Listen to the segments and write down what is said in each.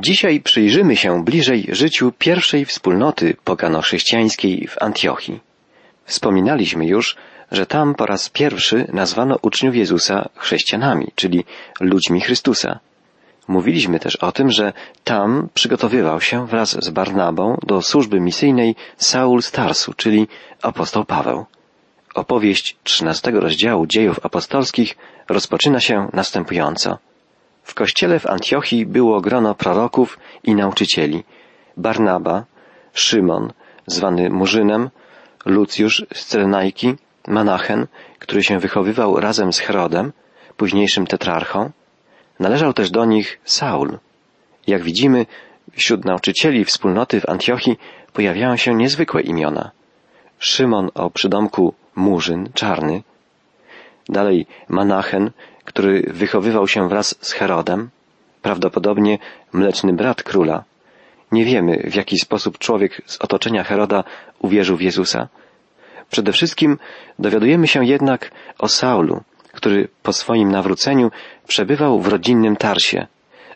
Dzisiaj przyjrzymy się bliżej życiu pierwszej wspólnoty pogano-chrześcijańskiej w Antiochii. Wspominaliśmy już, że tam po raz pierwszy nazwano uczniów Jezusa chrześcijanami, czyli ludźmi Chrystusa. Mówiliśmy też o tym, że tam przygotowywał się wraz z Barnabą do służby misyjnej Saul Starsu, czyli apostoł Paweł. Opowieść trzynastego rozdziału dziejów apostolskich rozpoczyna się następująco. W kościele w Antiochii było grono proroków i nauczycieli. Barnaba, Szymon, zwany Murzynem, Lucjusz z Cyrenajki, Manachen, który się wychowywał razem z Herodem, późniejszym tetrarchą. Należał też do nich Saul. Jak widzimy, wśród nauczycieli wspólnoty w Antiochii pojawiają się niezwykłe imiona. Szymon o przydomku Murzyn, czarny. Dalej Manachen, który wychowywał się wraz z Herodem, prawdopodobnie mleczny brat króla. Nie wiemy, w jaki sposób człowiek z otoczenia Heroda uwierzył w Jezusa. Przede wszystkim dowiadujemy się jednak o Saulu, który po swoim nawróceniu przebywał w rodzinnym Tarsie,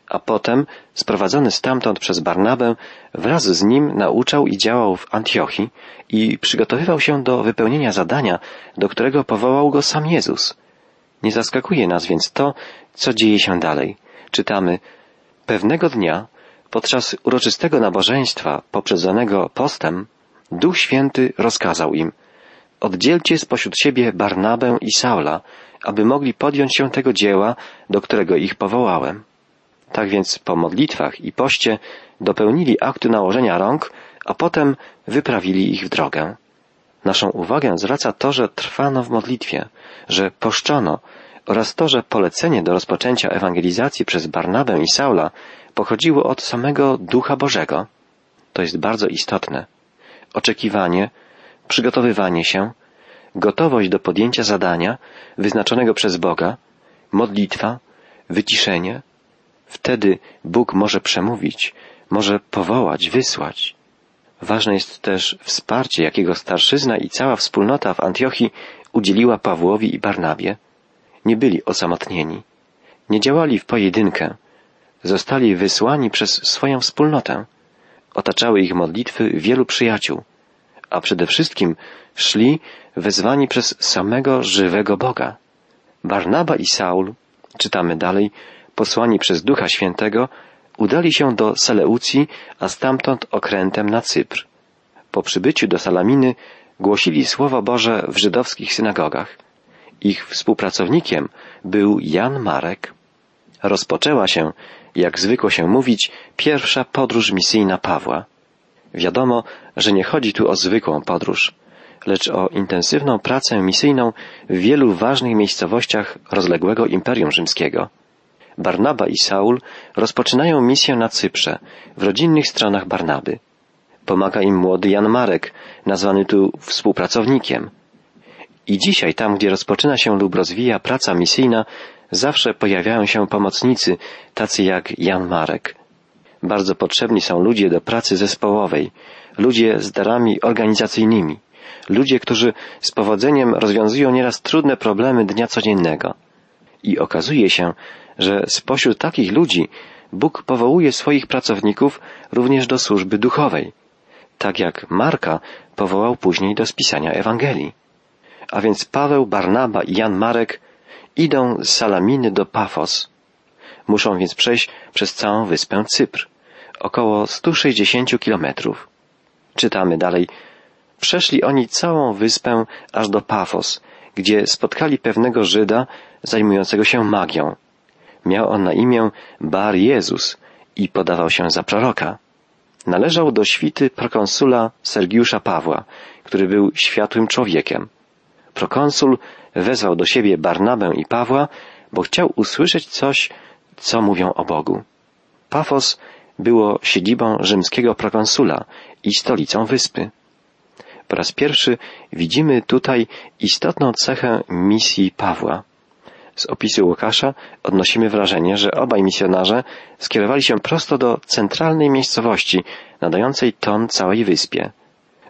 a potem, sprowadzony stamtąd przez Barnabę, wraz z nim nauczał i działał w Antiochii i przygotowywał się do wypełnienia zadania, do którego powołał go sam Jezus. Nie zaskakuje nas więc to, co dzieje się dalej. Czytamy, pewnego dnia, podczas uroczystego nabożeństwa poprzedzonego postem, Duch Święty rozkazał im, oddzielcie spośród siebie Barnabę i Saula, aby mogli podjąć się tego dzieła, do którego ich powołałem. Tak więc po modlitwach i poście dopełnili aktu nałożenia rąk, a potem wyprawili ich w drogę. Naszą uwagę zwraca to, że trwano w modlitwie, że poszczono oraz to, że polecenie do rozpoczęcia ewangelizacji przez Barnabę i Saula pochodziło od samego Ducha Bożego. To jest bardzo istotne. Oczekiwanie, przygotowywanie się, gotowość do podjęcia zadania wyznaczonego przez Boga, modlitwa, wyciszenie, wtedy Bóg może przemówić, może powołać, wysłać. Ważne jest też wsparcie, jakiego starszyzna i cała wspólnota w Antiochii udzieliła Pawłowi i Barnabie. Nie byli osamotnieni. Nie działali w pojedynkę. Zostali wysłani przez swoją wspólnotę. Otaczały ich modlitwy wielu przyjaciół, a przede wszystkim szli wezwani przez samego żywego Boga. Barnaba i Saul, czytamy dalej, posłani przez Ducha Świętego, udali się do Seleucji, a stamtąd okrętem na Cypr. Po przybyciu do Salaminy głosili Słowo Boże w żydowskich synagogach. Ich współpracownikiem był Jan Marek. Rozpoczęła się, jak zwykło się mówić, pierwsza podróż misyjna Pawła. Wiadomo, że nie chodzi tu o zwykłą podróż, lecz o intensywną pracę misyjną w wielu ważnych miejscowościach rozległego Imperium Rzymskiego. Barnaba i Saul rozpoczynają misję na Cyprze, w rodzinnych stronach Barnaby. Pomaga im młody Jan Marek, nazwany tu współpracownikiem. I dzisiaj, tam gdzie rozpoczyna się lub rozwija praca misyjna, zawsze pojawiają się pomocnicy, tacy jak Jan Marek. Bardzo potrzebni są ludzie do pracy zespołowej, ludzie z darami organizacyjnymi, ludzie, którzy z powodzeniem rozwiązują nieraz trudne problemy dnia codziennego. I okazuje się, że spośród takich ludzi Bóg powołuje swoich pracowników również do służby duchowej, tak jak Marka powołał później do spisania Ewangelii. A więc Paweł, Barnaba i Jan Marek idą z Salaminy do Pafos. Muszą więc przejść przez całą wyspę Cypr, około 160 kilometrów. Czytamy dalej. Przeszli oni całą wyspę aż do Pafos, gdzie spotkali pewnego Żyda zajmującego się magią. Miał on na imię Bar Jezus i podawał się za proroka. Należał do świty prokonsula Sergiusza Pawła, który był światłym człowiekiem. Prokonsul wezwał do siebie Barnabę i Pawła, bo chciał usłyszeć coś, co mówią o Bogu. Pafos było siedzibą rzymskiego prokonsula i stolicą wyspy. Po raz pierwszy widzimy tutaj istotną cechę misji Pawła. Z opisu Łukasza odnosimy wrażenie, że obaj misjonarze skierowali się prosto do centralnej miejscowości, nadającej ton całej wyspie.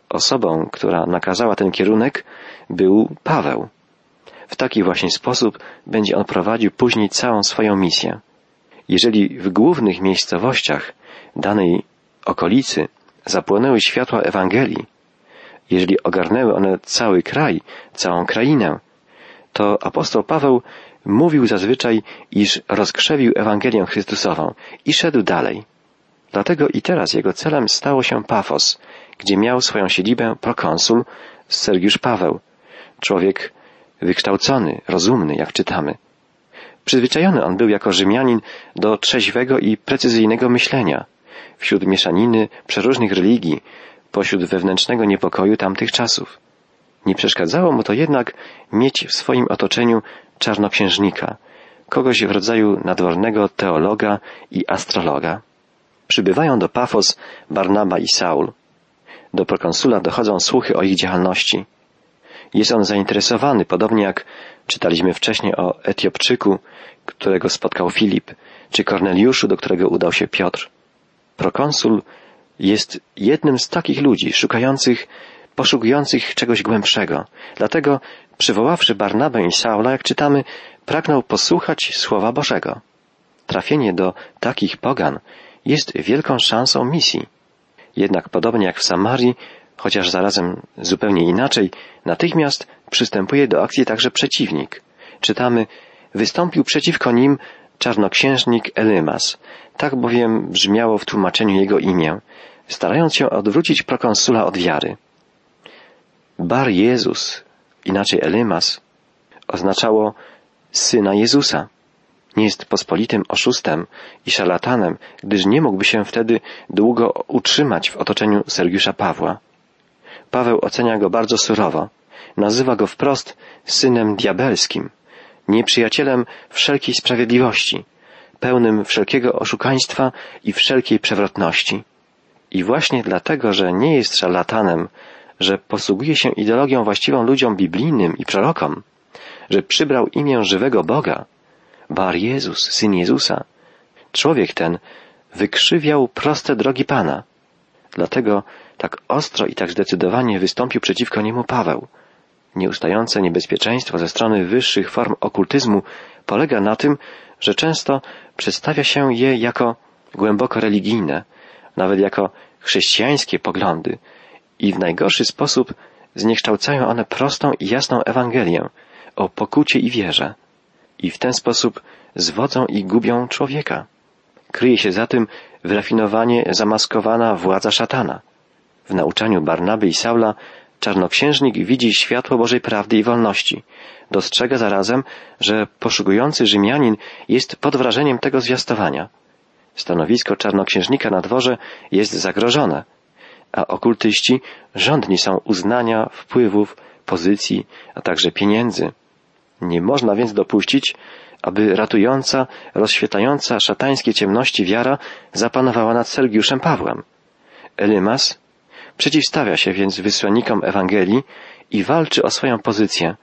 Osobą, która nakazała ten kierunek, był Paweł. W taki właśnie sposób będzie on prowadził później całą swoją misję. Jeżeli w głównych miejscowościach danej okolicy zapłonęły światła Ewangelii, jeżeli ogarnęły one cały kraj, całą krainę, to apostoł Paweł mówił zazwyczaj, iż rozkrzewił Ewangelię Chrystusową i szedł dalej. Dlatego i teraz jego celem stało się Pafos, gdzie miał swoją siedzibę prokonsul Sergiusz Paweł, człowiek wykształcony, rozumny, jak czytamy. Przyzwyczajony on był jako Rzymianin do trzeźwego i precyzyjnego myślenia wśród mieszaniny przeróżnych religii, pośród wewnętrznego niepokoju tamtych czasów. Nie przeszkadzało mu to jednak mieć w swoim otoczeniu czarnoksiężnika, kogoś w rodzaju nadwornego teologa i astrologa. Przybywają do Pafos Barnaba i Saul. Do prokonsula dochodzą słuchy o ich działalności. Jest on zainteresowany, podobnie jak czytaliśmy wcześniej o Etiopczyku, którego spotkał Filip, czy Korneliuszu, do którego udał się Piotr. Prokonsul jest jednym z takich ludzi szukających, poszukujących czegoś głębszego. Dlatego, przywoławszy Barnabę i Saula, jak czytamy, pragnął posłuchać Słowa Bożego. Trafienie do takich pogan jest wielką szansą misji. Jednak podobnie jak w Samarii, chociaż zarazem zupełnie inaczej, natychmiast przystępuje do akcji także przeciwnik. Czytamy, wystąpił przeciwko nim czarnoksiężnik Elymas. Tak bowiem brzmiało w tłumaczeniu jego imię, starając się odwrócić prokonsula od wiary. Bar Jezus, inaczej Elymas, oznaczało syna Jezusa. Nie jest pospolitym oszustem i szarlatanem, gdyż nie mógłby się wtedy długo utrzymać w otoczeniu Sergiusza Pawła. Paweł ocenia go bardzo surowo. Nazywa go wprost synem diabelskim, nieprzyjacielem wszelkiej sprawiedliwości, pełnym wszelkiego oszukaństwa i wszelkiej przewrotności. I właśnie dlatego, że nie jest szarlatanem, że posługuje się ideologią właściwą ludziom biblijnym i prorokom, że przybrał imię żywego Boga, Bar Jezus, Syn Jezusa, człowiek ten wykrzywiał proste drogi Pana. Dlatego tak ostro i tak zdecydowanie wystąpił przeciwko niemu Paweł. Nieustające niebezpieczeństwo ze strony wyższych form okultyzmu polega na tym, że często przedstawia się je jako głęboko religijne, nawet jako chrześcijańskie poglądy i w najgorszy sposób zniekształcają one prostą i jasną Ewangelię o pokucie i wierze i w ten sposób zwodzą i gubią człowieka. Kryje się za tym wyrafinowanie zamaskowana władza szatana. W nauczaniu Barnaby i Saula czarnoksiężnik widzi światło Bożej prawdy i wolności. Dostrzega zarazem, że poszukujący Rzymianin jest pod wrażeniem tego zwiastowania. Stanowisko czarnoksiężnika na dworze jest zagrożone, a okultyści żądni są uznania, wpływów, pozycji, a także pieniędzy. Nie można więc dopuścić, aby ratująca, rozświetlająca szatańskie ciemności wiara zapanowała nad Sergiuszem Pawłem. Elymas przeciwstawia się więc wysłannikom Ewangelii i walczy o swoją pozycję,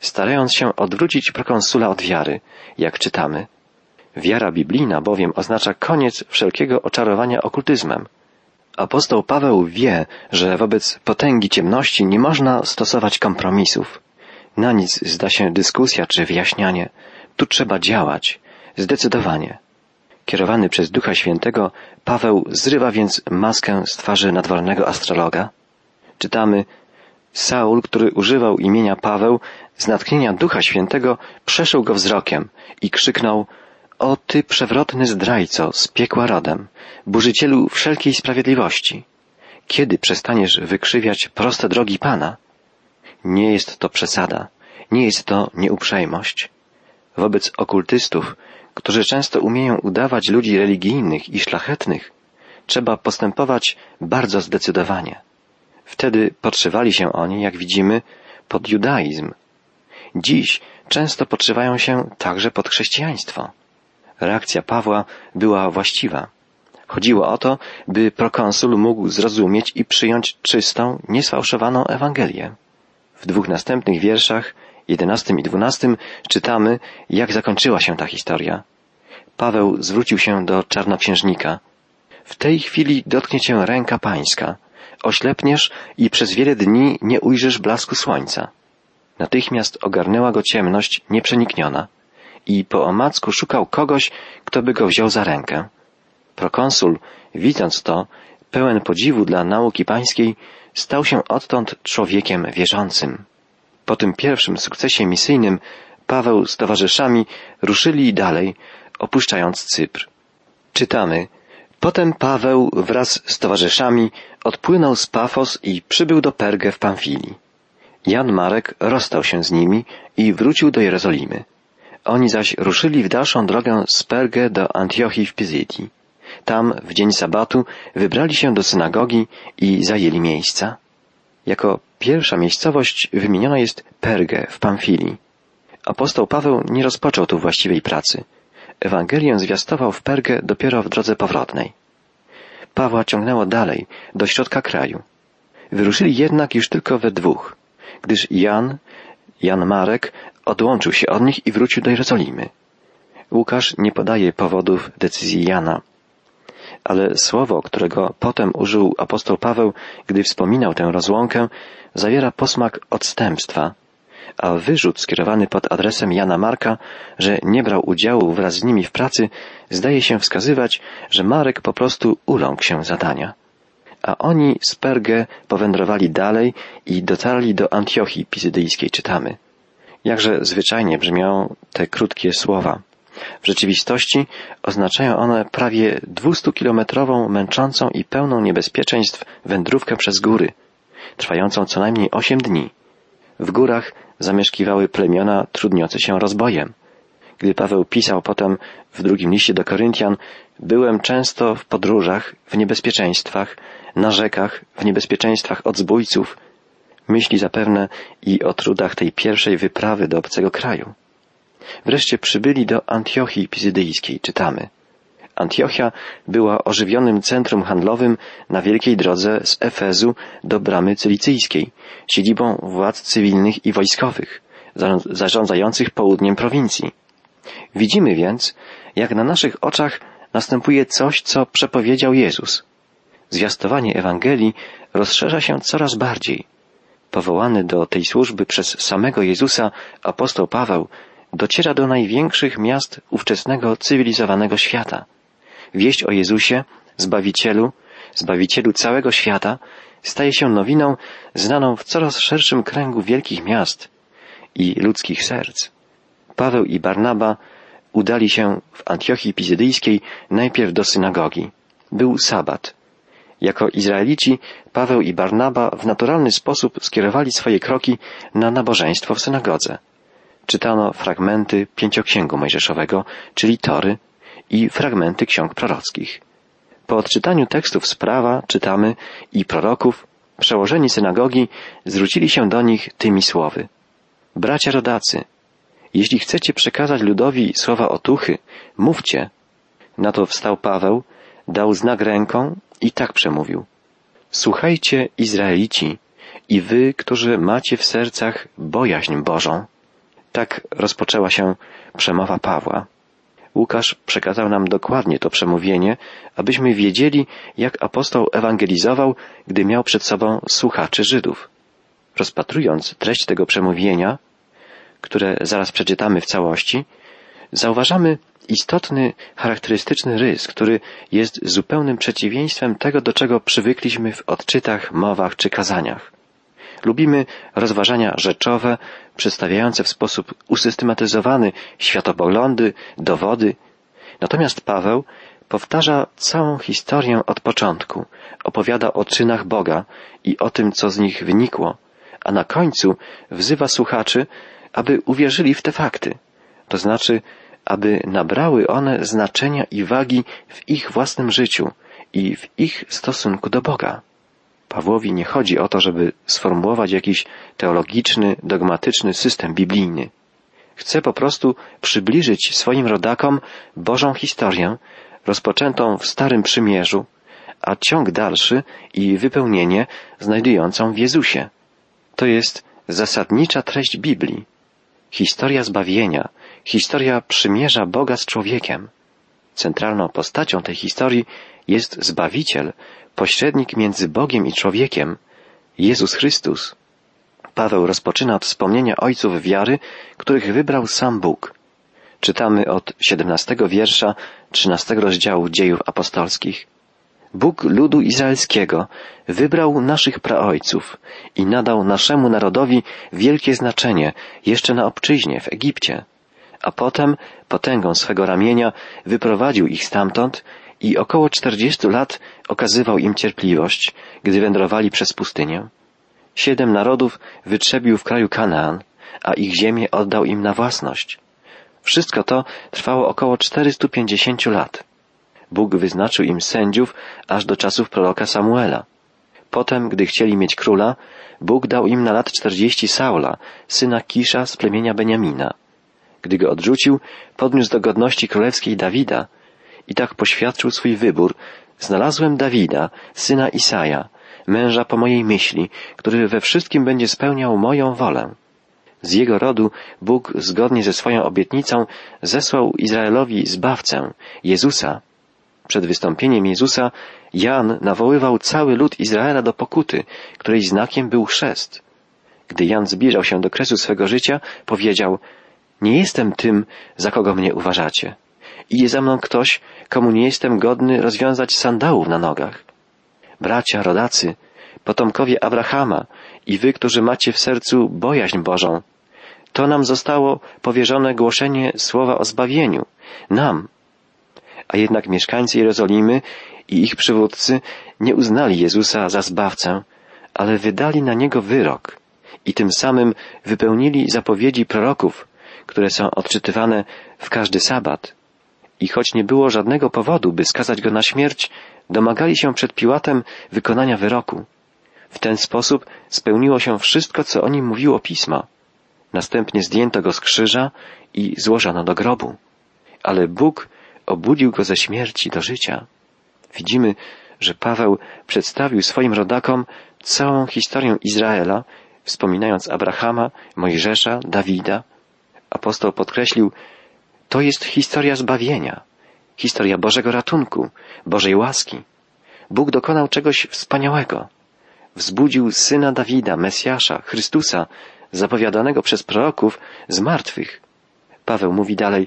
starając się odwrócić prokonsula od wiary, jak czytamy. Wiara biblijna bowiem oznacza koniec wszelkiego oczarowania okultyzmem. Apostoł Paweł wie, że wobec potęgi ciemności nie można stosować kompromisów. Na nic zda się dyskusja czy wyjaśnianie. Tu trzeba działać, zdecydowanie. Kierowany przez Ducha Świętego, Paweł zrywa więc maskę z twarzy nadwornego astrologa. Czytamy, Saul, który używał imienia Paweł, z natchnienia Ducha Świętego przeszył go wzrokiem i krzyknął O ty przewrotny zdrajco, z piekła rodem, burzycielu wszelkiej sprawiedliwości! Kiedy przestaniesz wykrzywiać proste drogi Pana? Nie jest to przesada, nie jest to nieuprzejmość. Wobec okultystów, którzy często umieją udawać ludzi religijnych i szlachetnych, trzeba postępować bardzo zdecydowanie. Wtedy podszywali się oni, jak widzimy, pod judaizm. Dziś często podszywają się także pod chrześcijaństwo. Reakcja Pawła była właściwa. Chodziło o to, by prokonsul mógł zrozumieć i przyjąć czystą, niesfałszowaną Ewangelię. W dwóch następnych wierszach, jedenastym i dwunastym, czytamy, jak zakończyła się ta historia. Paweł zwrócił się do czarnoksiężnika. W tej chwili dotknie cię ręka pańska. Oślepniesz i przez wiele dni nie ujrzysz blasku słońca. Natychmiast ogarnęła go ciemność nieprzenikniona i po omacku szukał kogoś, kto by go wziął za rękę. Prokonsul, widząc to, pełen podziwu dla nauki pańskiej, stał się odtąd człowiekiem wierzącym. Po tym pierwszym sukcesie misyjnym Paweł z towarzyszami ruszyli dalej, opuszczając Cypr. Czytamy, Potem Paweł wraz z towarzyszami odpłynął z Pafos i przybył do Pergę w Pamfilii. Jan Marek rozstał się z nimi i wrócił do Jerozolimy. Oni zaś ruszyli w dalszą drogę z Pergę do Antiochii w Pizydii. Tam w dzień sabatu wybrali się do synagogi i zajęli miejsca. Jako pierwsza miejscowość wymieniona jest Pergę w Pamfilii. Apostoł Paweł nie rozpoczął tu właściwej pracy. Ewangelię zwiastował w Pergę dopiero w drodze powrotnej. Pawła ciągnęło dalej, do środka kraju. Wyruszyli jednak już tylko we dwóch, gdyż Jan, Jan Marek, odłączył się od nich i wrócił do Jerozolimy. Łukasz nie podaje powodów decyzji Jana, ale słowo, którego potem użył apostoł Paweł, gdy wspominał tę rozłąkę, zawiera posmak odstępstwa, a wyrzut skierowany pod adresem Jana Marka, że nie brał udziału wraz z nimi w pracy, zdaje się wskazywać, że Marek po prostu uląkł się zadania. A oni z Pergę powędrowali dalej i dotarli do Antiochii Pizydyjskiej, czytamy. Jakże zwyczajnie brzmią te krótkie słowa. W rzeczywistości oznaczają one prawie dwustukilometrową, męczącą i pełną niebezpieczeństw wędrówkę przez góry, trwającą co najmniej osiem dni. W górach zamieszkiwały plemiona trudniące się rozbojem. Gdy Paweł pisał potem w drugim liście do Koryntian, byłem często w podróżach, w niebezpieczeństwach, na rzekach, w niebezpieczeństwach od zbójców, myśli zapewne i o trudach tej pierwszej wyprawy do obcego kraju. Wreszcie przybyli do Antiochii Pizydyjskiej, czytamy. Antiochia była ożywionym centrum handlowym na wielkiej drodze z Efezu do bramy cylicyjskiej, siedzibą władz cywilnych i wojskowych, zarządzających południem prowincji. Widzimy więc, jak na naszych oczach następuje coś, co przepowiedział Jezus. Zwiastowanie Ewangelii rozszerza się coraz bardziej. Powołany do tej służby przez samego Jezusa apostoł Paweł dociera do największych miast ówczesnego cywilizowanego świata. Wieść o Jezusie, Zbawicielu, Zbawicielu całego świata, staje się nowiną znaną w coraz szerszym kręgu wielkich miast i ludzkich serc. Paweł i Barnaba udali się w Antiochii Pizydyjskiej najpierw do synagogi. Był sabat. Jako Izraelici Paweł i Barnaba w naturalny sposób skierowali swoje kroki na nabożeństwo w synagodze. Czytano fragmenty pięcioksięgu mojżeszowego, czyli Tory, i fragmenty ksiąg prorockich. Po odczytaniu tekstów z prawa czytamy i proroków, przełożeni synagogi zwrócili się do nich tymi słowy. Bracia rodacy, jeśli chcecie przekazać ludowi słowa otuchy, mówcie. Na to wstał Paweł, dał znak ręką i tak przemówił. Słuchajcie, Izraelici, i wy, którzy macie w sercach bojaźń Bożą. Tak rozpoczęła się przemowa Pawła. Łukasz przekazał nam dokładnie to przemówienie, abyśmy wiedzieli, jak apostoł ewangelizował, gdy miał przed sobą słuchaczy Żydów. Rozpatrując treść tego przemówienia, które zaraz przeczytamy w całości, zauważamy istotny, charakterystyczny rys, który jest zupełnym przeciwieństwem tego, do czego przywykliśmy w odczytach, mowach czy kazaniach. Lubimy rozważania rzeczowe, przedstawiające w sposób usystematyzowany światopoglądy, dowody. Natomiast Paweł powtarza całą historię od początku, opowiada o czynach Boga i o tym, co z nich wynikło, a na końcu wzywa słuchaczy, aby uwierzyli w te fakty, to znaczy, aby nabrały one znaczenia i wagi w ich własnym życiu i w ich stosunku do Boga. Pawłowi nie chodzi o to, żeby sformułować jakiś teologiczny, dogmatyczny system biblijny. Chce po prostu przybliżyć swoim rodakom Bożą historię, rozpoczętą w Starym Przymierzu, a ciąg dalszy i wypełnienie znajdującą w Jezusie. To jest zasadnicza treść Biblii. Historia zbawienia, historia przymierza Boga z człowiekiem. Centralną postacią tej historii jest Zbawiciel, pośrednik między Bogiem i człowiekiem, Jezus Chrystus. Paweł rozpoczyna od wspomnienia ojców wiary, których wybrał sam Bóg. Czytamy od 17 wiersza 13 rozdziału dziejów apostolskich. Bóg ludu izraelskiego wybrał naszych praojców i nadał naszemu narodowi wielkie znaczenie jeszcze na obczyźnie w Egipcie, a potem potęgą swego ramienia wyprowadził ich stamtąd i około czterdziestu lat okazywał im cierpliwość, gdy wędrowali przez pustynię. Siedem narodów wytrzebił w kraju Kanaan, a ich ziemię oddał im na własność. Wszystko to trwało około 450 lat. Bóg wyznaczył im sędziów aż do czasów proroka Samuela. Potem, gdy chcieli mieć króla, Bóg dał im na lat czterdzieści Saula, syna Kisza z plemienia Beniamina. Gdy go odrzucił, podniósł do godności królewskiej Dawida i tak poświadczył swój wybór. Znalazłem Dawida, syna Isaja, męża po mojej myśli, który we wszystkim będzie spełniał moją wolę. Z jego rodu Bóg, zgodnie ze swoją obietnicą, zesłał Izraelowi zbawcę, Jezusa. Przed wystąpieniem Jezusa Jan nawoływał cały lud Izraela do pokuty, której znakiem był chrzest. Gdy Jan zbliżał się do kresu swego życia, powiedział, nie jestem tym, za kogo mnie uważacie. Idzie za mną ktoś, komu nie jestem godny rozwiązać sandałów na nogach. Bracia, rodacy, potomkowie Abrahama i wy, którzy macie w sercu bojaźń Bożą, to nam zostało powierzone głoszenie słowa o zbawieniu. Nam. A jednak mieszkańcy Jerozolimy i ich przywódcy nie uznali Jezusa za zbawcę, ale wydali na niego wyrok i tym samym wypełnili zapowiedzi proroków, które są odczytywane w każdy sabat. I choć nie było żadnego powodu, by skazać go na śmierć, domagali się przed Piłatem wykonania wyroku. W ten sposób spełniło się wszystko, co o nim mówiło pismo. Następnie zdjęto go z krzyża i złożono do grobu. Ale Bóg obudził go ze śmierci do życia. Widzimy, że Paweł przedstawił swoim rodakom całą historię Izraela, wspominając Abrahama, Mojżesza, Dawida. Apostoł podkreślił, to jest historia zbawienia, historia Bożego ratunku, Bożej łaski. Bóg dokonał czegoś wspaniałego. Wzbudził syna Dawida, Mesjasza, Chrystusa, zapowiadanego przez proroków z martwych. Paweł mówi dalej,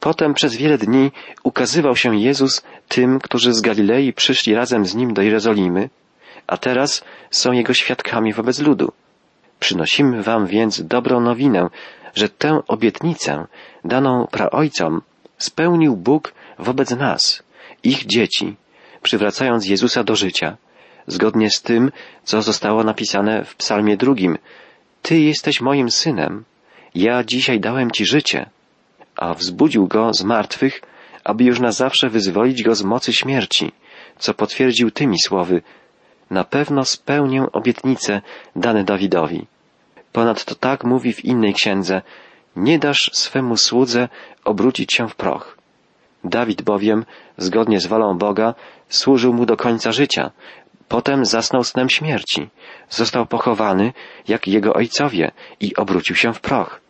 Potem przez wiele dni ukazywał się Jezus tym, którzy z Galilei przyszli razem z nim do Jerozolimy, a teraz są jego świadkami wobec ludu. Przynosimy wam więc dobrą nowinę, że tę obietnicę daną praojcom spełnił Bóg wobec nas, ich dzieci, przywracając Jezusa do życia, zgodnie z tym, co zostało napisane w psalmie drugim. Ty jesteś moim synem, ja dzisiaj dałem Ci życie, a wzbudził go z martwych, aby już na zawsze wyzwolić go z mocy śmierci, co potwierdził tymi słowy, na pewno spełnię obietnice dane Dawidowi. Ponadto tak mówi w innej księdze, nie dasz swemu słudze obrócić się w proch. Dawid bowiem, zgodnie z wolą Boga, służył mu do końca życia, potem zasnął snem śmierci, został pochowany jak jego ojcowie i obrócił się w proch.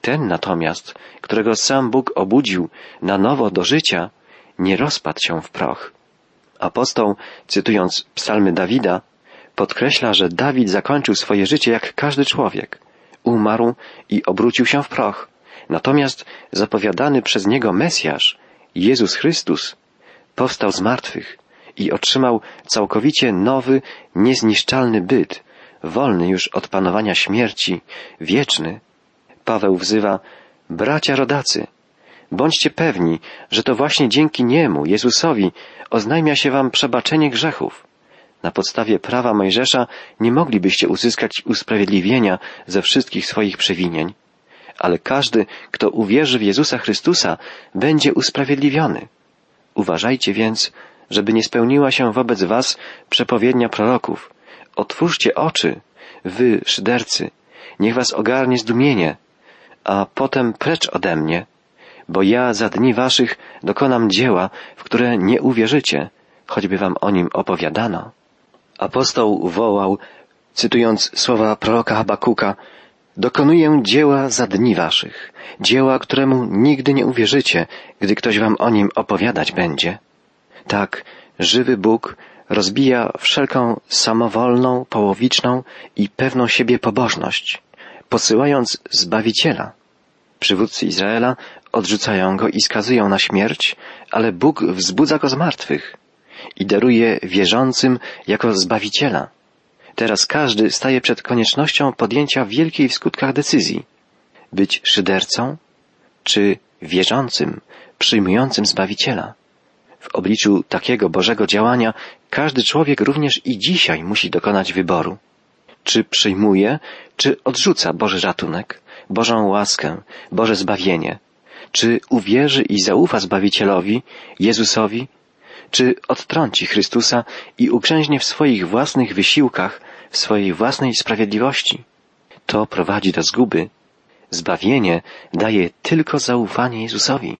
Ten natomiast, którego sam Bóg obudził na nowo do życia, nie rozpadł się w proch. Apostoł, cytując psalmy Dawida, podkreśla, że Dawid zakończył swoje życie jak każdy człowiek. Umarł i obrócił się w proch. Natomiast zapowiadany przez niego Mesjasz, Jezus Chrystus, powstał z martwych i otrzymał całkowicie nowy, niezniszczalny byt, wolny już od panowania śmierci, wieczny. Paweł wzywa, bracia rodacy, bądźcie pewni, że to właśnie dzięki Niemu, Jezusowi, oznajmia się wam przebaczenie grzechów. Na podstawie prawa Mojżesza nie moglibyście uzyskać usprawiedliwienia ze wszystkich swoich przewinień, ale każdy, kto uwierzy w Jezusa Chrystusa, będzie usprawiedliwiony. Uważajcie więc, żeby nie spełniła się wobec was przepowiednia proroków. Otwórzcie oczy, wy, szydercy, niech was ogarnie zdumienie, a potem precz ode mnie, bo ja za dni waszych dokonam dzieła, w które nie uwierzycie, choćby wam o nim opowiadano. Apostoł wołał, cytując słowa proroka Habakuka, Dokonuję dzieła za dni waszych, dzieła, któremu nigdy nie uwierzycie, gdy ktoś wam o nim opowiadać będzie. Tak, żywy Bóg rozbija wszelką samowolną, połowiczną i pewną siebie pobożność, posyłając Zbawiciela. Przywódcy Izraela odrzucają go i skazują na śmierć, ale Bóg wzbudza go z martwych i daruje wierzącym jako Zbawiciela. Teraz każdy staje przed koniecznością podjęcia wielkiej w skutkach decyzji. Być szydercą czy wierzącym, przyjmującym Zbawiciela. W obliczu takiego Bożego działania każdy człowiek również i dzisiaj musi dokonać wyboru. Czy przyjmuje, czy odrzuca Boży ratunek, Bożą łaskę, Boże zbawienie? Czy uwierzy i zaufa Zbawicielowi, Jezusowi, czy odtrąci Chrystusa i ukrzęźnie w swoich własnych wysiłkach, w swojej własnej sprawiedliwości? To prowadzi do zguby. Zbawienie daje tylko zaufanie Jezusowi.